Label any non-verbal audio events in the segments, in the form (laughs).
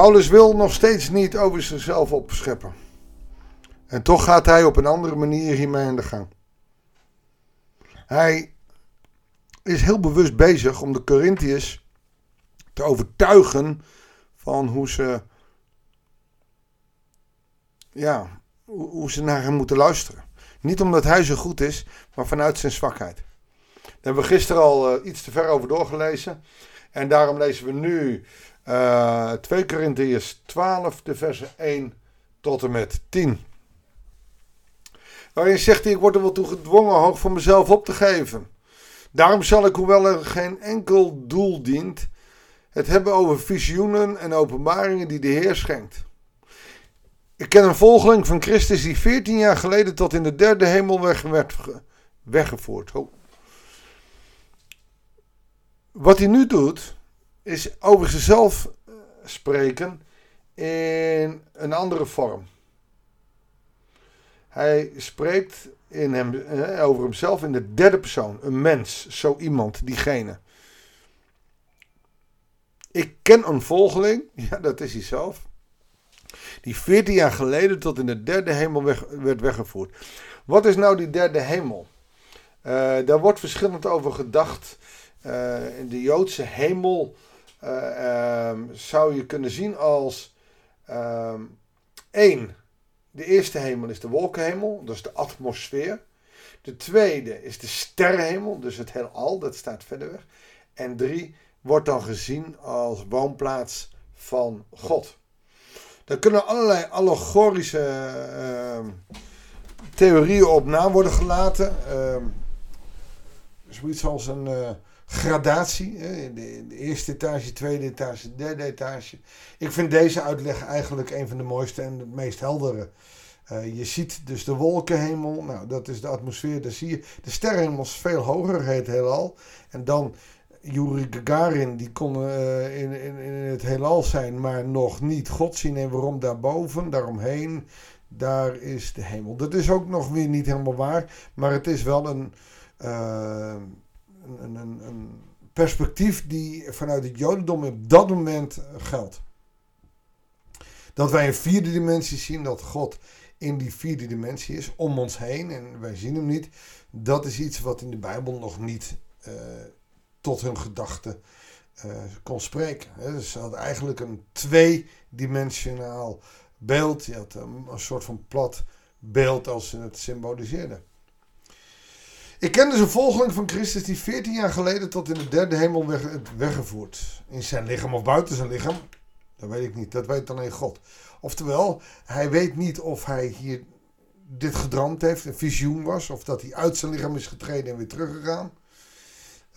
Paulus wil nog steeds niet over zichzelf opscheppen. En toch gaat hij op een andere manier hiermee aan de gang. Hij is heel bewust bezig om de Corinthiërs te overtuigen van hoe ze, ja, hoe ze naar hem moeten luisteren. Niet omdat hij zo goed is, maar vanuit zijn zwakheid. Daar hebben we gisteren al uh, iets te ver over doorgelezen. En daarom lezen we nu uh, 2 Corinthiërs 12, de versen 1 tot en met 10. Waarin zegt hij, ik word er wel toe gedwongen hoog voor mezelf op te geven. Daarom zal ik, hoewel er geen enkel doel dient, het hebben over visioenen en openbaringen die de Heer schenkt. Ik ken een volgeling van Christus die 14 jaar geleden tot in de derde hemel werd weggevoerd. Wat hij nu doet, is over zichzelf eh, spreken in een andere vorm. Hij spreekt in hem, eh, over hemzelf in de derde persoon. Een mens, zo iemand, diegene. Ik ken een volgeling, (laughs) ja, dat is hij zelf, die 14 jaar geleden tot in de derde hemel werd weggevoerd. Wat is nou die derde hemel? Uh, daar wordt verschillend over gedacht. De Joodse hemel um, zou je kunnen zien als ehm, één. De eerste hemel is de wolkenhemel, is de atmosfeer. De tweede is de sterrenhemel, dus het heelal, dat staat verder weg. En drie wordt dan gezien als woonplaats van God. Daar kunnen allerlei allegorische uh, theorieën op na worden gelaten. Uh, zoiets als een uh, gradatie. De, eerste etage, tweede etage, derde etage. Ik vind deze uitleg eigenlijk een van de mooiste en het meest heldere. Uh, je ziet dus de wolkenhemel, nou dat is de atmosfeer, daar zie je. De sterrenhemel is veel hoger, heet heelal. En dan Yuri Gagarin, die kon uh, in, in, in, het heelal zijn, maar nog niet God zien. En waarom daarboven, daaromheen, daar is de hemel. Dat is ook nog weer niet helemaal waar, maar het is wel een, uh, een, een, perspectief die vanuit het Jodendom op dat moment geldt. Dat wij een vierde dimensie zien, dat God in die vierde dimensie is, om ons heen en wij zien hem niet. Dat is iets wat in de Bijbel nog niet uh, tot hun gedachten uh, kon spreken. Dus ze had eigenlijk een tweedimensionaal beeld. Je had een, soort van plat beeld als ze het symboliseerden. Ik ken dus een volgeling van Christus die 14 jaar geleden tot in de derde hemel weg, weggevoerd. In zijn lichaam of buiten zijn lichaam. Dat weet ik niet. Dat weet alleen God. Oftewel, hij weet niet of hij hier dit gedroomd heeft, een visioen was, of dat hij uit zijn lichaam is getreden en weer teruggegaan.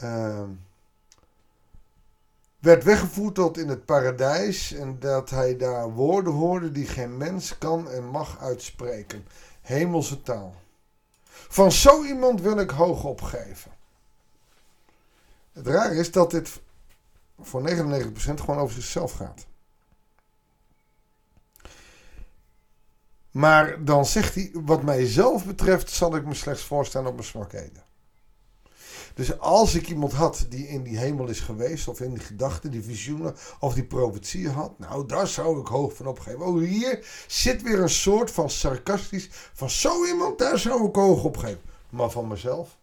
Uh, werd weggevoerd tot in het paradijs en dat hij daar woorden hoorde die geen mens kan en mag uitspreken. Hemelse taal. Van zo iemand wil ik hoog opgeven. Het raar is dat dit voor 99% gewoon over zichzelf gaat. Maar dan zegt hij, wat mijzelf betreft zal ik me slechts voorstellen op mijn zwakheden. Dus als ik iemand had die in die hemel is geweest, of in die gedachten, die visioenen, of die profetieën had, nou daar zou ik hoog van opgeven. Oh, hier zit weer een soort van sarcastisch, van zo iemand, daar zou ik hoog opgeven. Maar van mezelf?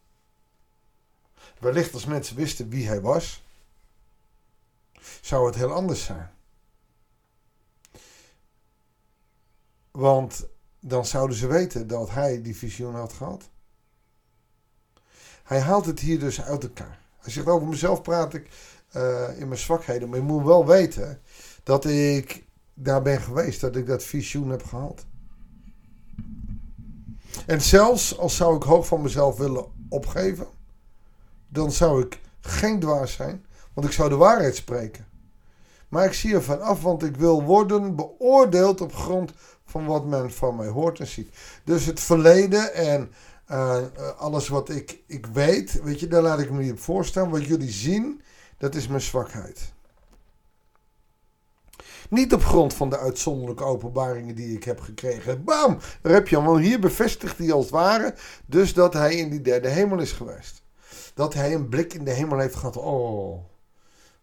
Wellicht als mensen wisten wie hij was, zou het heel anders zijn. Want dan zouden ze weten dat hij die visioen had gehad. Hij haalt het hier dus uit elkaar. Hij zegt over mezelf praat ik uh, in mijn zwakheden. Maar je moet wel weten dat ik daar ben geweest. Dat ik dat visioen heb gehad. En zelfs als zou ik hoog van mezelf willen opgeven. Dan zou ik geen dwaas zijn. Want ik zou de waarheid spreken. Maar ik zie er van af, want ik wil worden beoordeeld op grond van wat men van mij hoort en ziet. Dus het verleden en uh, alles wat ik, ik weet, weet je, daar laat ik me niet op voorstaan. Wat jullie zien, dat is mijn zwakheid. Niet op grond van de uitzonderlijke openbaringen die ik heb gekregen. Bam, daar heb je hem. Want hier bevestigt hij als het ware dus dat hij in die derde hemel is geweest. Dat hij een blik in de hemel heeft gehad. Oh,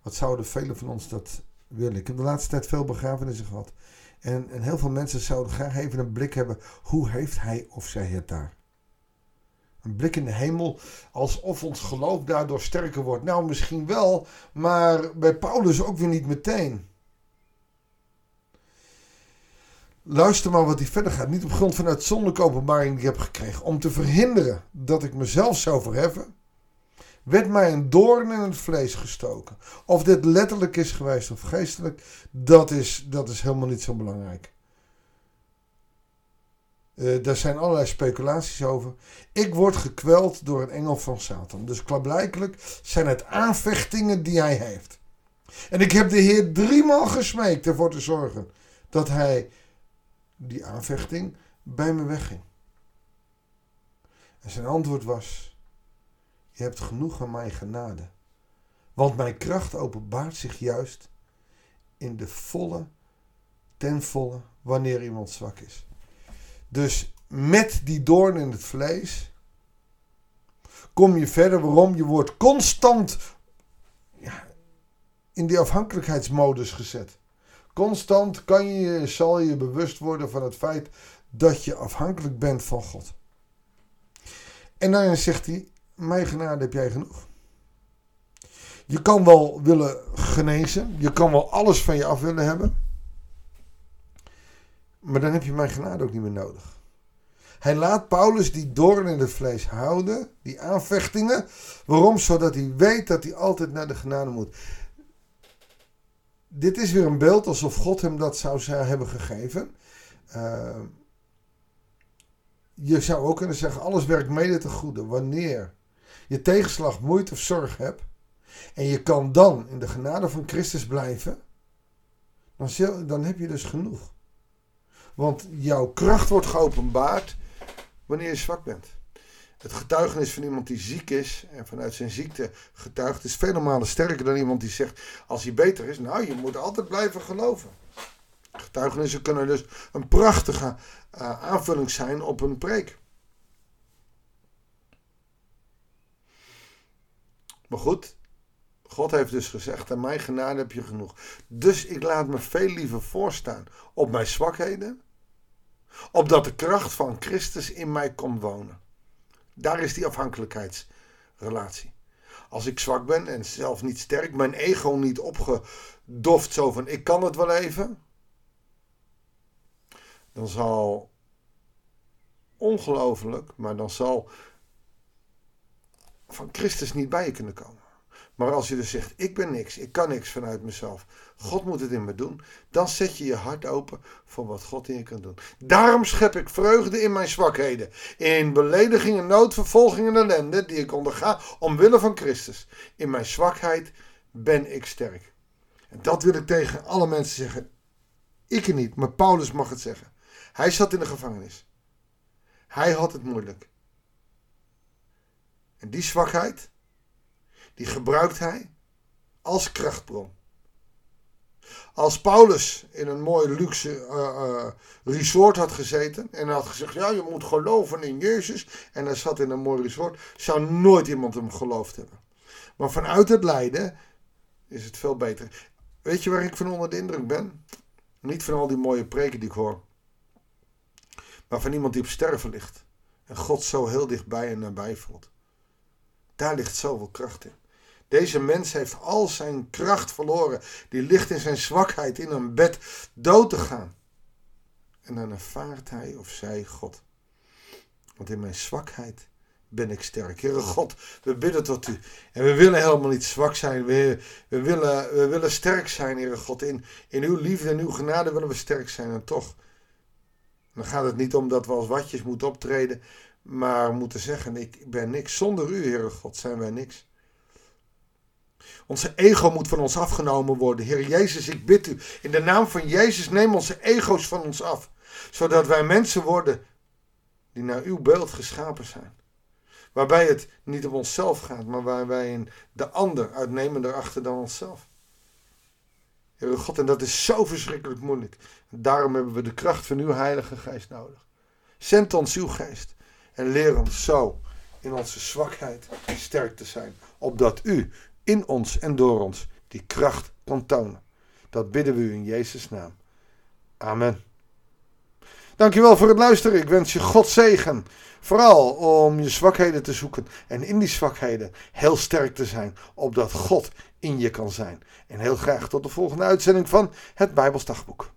wat zouden velen van ons dat willen. Ik heb de laatste tijd veel begrafenissen gehad. En, en heel veel mensen zouden graag even een blik hebben. Hoe heeft hij of zij het daar? Een blik in de hemel, alsof ons geloof daardoor sterker wordt. Nou, misschien wel, maar bij Paulus ook weer niet meteen. Luister maar wat hij verder gaat. Niet op grond van uitzonderlijke openbaring die ik heb gekregen. Om te verhinderen dat ik mezelf zou verheffen, werd mij een doorn in het vlees gestoken. Of dit letterlijk is geweest of geestelijk, dat is, dat is helemaal niet zo belangrijk. Uh, daar zijn allerlei speculaties over. Ik word gekweld door een engel van Satan. Dus klaarblijkelijk zijn het aanvechtingen die hij heeft. En ik heb de Heer driemaal gesmeekt ervoor te zorgen dat hij die aanvechting bij me wegging. En zijn antwoord was: Je hebt genoeg aan mijn genade. Want mijn kracht openbaart zich juist in de volle, ten volle, wanneer iemand zwak is. Dus met die doorn in het vlees kom je verder. Waarom? Je wordt constant ja, in die afhankelijkheidsmodus gezet. Constant kan je, zal je bewust worden van het feit dat je afhankelijk bent van God. En dan zegt hij: Mijn genade heb jij genoeg. Je kan wel willen genezen, je kan wel alles van je af willen hebben, maar dan heb je mijn genade ook niet meer nodig. Hij laat Paulus die doorn in het vlees houden, die aanvechtingen. Waarom? Zodat hij weet dat hij altijd naar de genade moet dit is weer een beeld alsof God hem dat zou hebben gegeven. Uh, je zou ook kunnen zeggen: alles werkt mede te goede wanneer je tegenslag, moeite of zorg hebt. En je kan dan in de genade van Christus blijven. Dan, dan heb je dus genoeg. Want jouw kracht wordt geopenbaard wanneer je zwak bent. Het getuigenis van iemand die ziek is en vanuit zijn ziekte getuigt is vele malen sterker dan iemand die zegt als hij beter is. Nou, je moet altijd blijven geloven. Getuigenissen kunnen dus een prachtige uh, aanvulling zijn op een preek. Maar goed, God heeft dus gezegd: aan mijn genade heb je genoeg. Dus ik laat me veel liever voorstaan op mijn zwakheden, opdat de kracht van Christus in mij komt wonen. Daar is die afhankelijkheidsrelatie. Als ik zwak ben en zelf niet sterk, mijn ego niet opgedoft zo van ik kan het wel even, dan zal ongelooflijk, maar dan zal van Christus niet bij je kunnen komen. Maar als je dus zegt, ik ben niks, ik kan niks vanuit mezelf. God moet het in me doen. Dan zet je je hart open voor wat God in je kan doen. Daarom schep ik vreugde in mijn zwakheden. In beledigingen, nood, vervolging en ellende die ik onderga omwille van Christus. In mijn zwakheid ben ik sterk. En dat wil ik tegen alle mensen zeggen. Ik niet, maar Paulus mag het zeggen. Hij zat in de gevangenis. Hij had het moeilijk. En die zwakheid die gebruikt hij als krachtbron. Als Paulus in een mooi luxe uh, uh, resort had gezeten en had gezegd: Ja, je moet geloven in Jezus. En hij zat in een mooi resort, zou nooit iemand hem geloofd hebben. Maar vanuit het lijden is het veel beter. Weet je waar ik van onder de indruk ben? Niet van al die mooie preken die ik hoor, maar van iemand die op sterven ligt en God zo heel dichtbij en nabij voelt. Daar ligt zoveel kracht in. Deze mens heeft al zijn kracht verloren. Die ligt in zijn zwakheid in een bed dood te gaan. En dan ervaart hij of zij God. Want in mijn zwakheid ben ik sterk. Heere God, we bidden tot u. En we willen helemaal niet zwak zijn. We, we, willen, we willen sterk zijn, Heere God. In, in uw liefde en uw genade willen we sterk zijn. En toch, dan gaat het niet om dat we als watjes moeten optreden. Maar moeten zeggen, ik ben niks. Zonder u, Heere God, zijn wij niks. Onze ego moet van ons afgenomen worden. Heer Jezus, ik bid u, in de naam van Jezus, neem onze ego's van ons af. Zodat wij mensen worden die naar uw beeld geschapen zijn. Waarbij het niet om onszelf gaat, maar waar wij in de ander uitnemen erachter dan onszelf. Heer God, en dat is zo verschrikkelijk moeilijk. Daarom hebben we de kracht van uw Heilige Geest nodig. Zend ons uw geest en leer ons zo in onze zwakheid sterk te zijn, opdat u in ons en door ons die kracht kan tonen. Dat bidden we u in Jezus' naam. Amen. Dankjewel voor het luisteren. Ik wens je God zegen. Vooral om je zwakheden te zoeken en in die zwakheden heel sterk te zijn, opdat God in je kan zijn. En heel graag tot de volgende uitzending van het Bijbelsdagboek.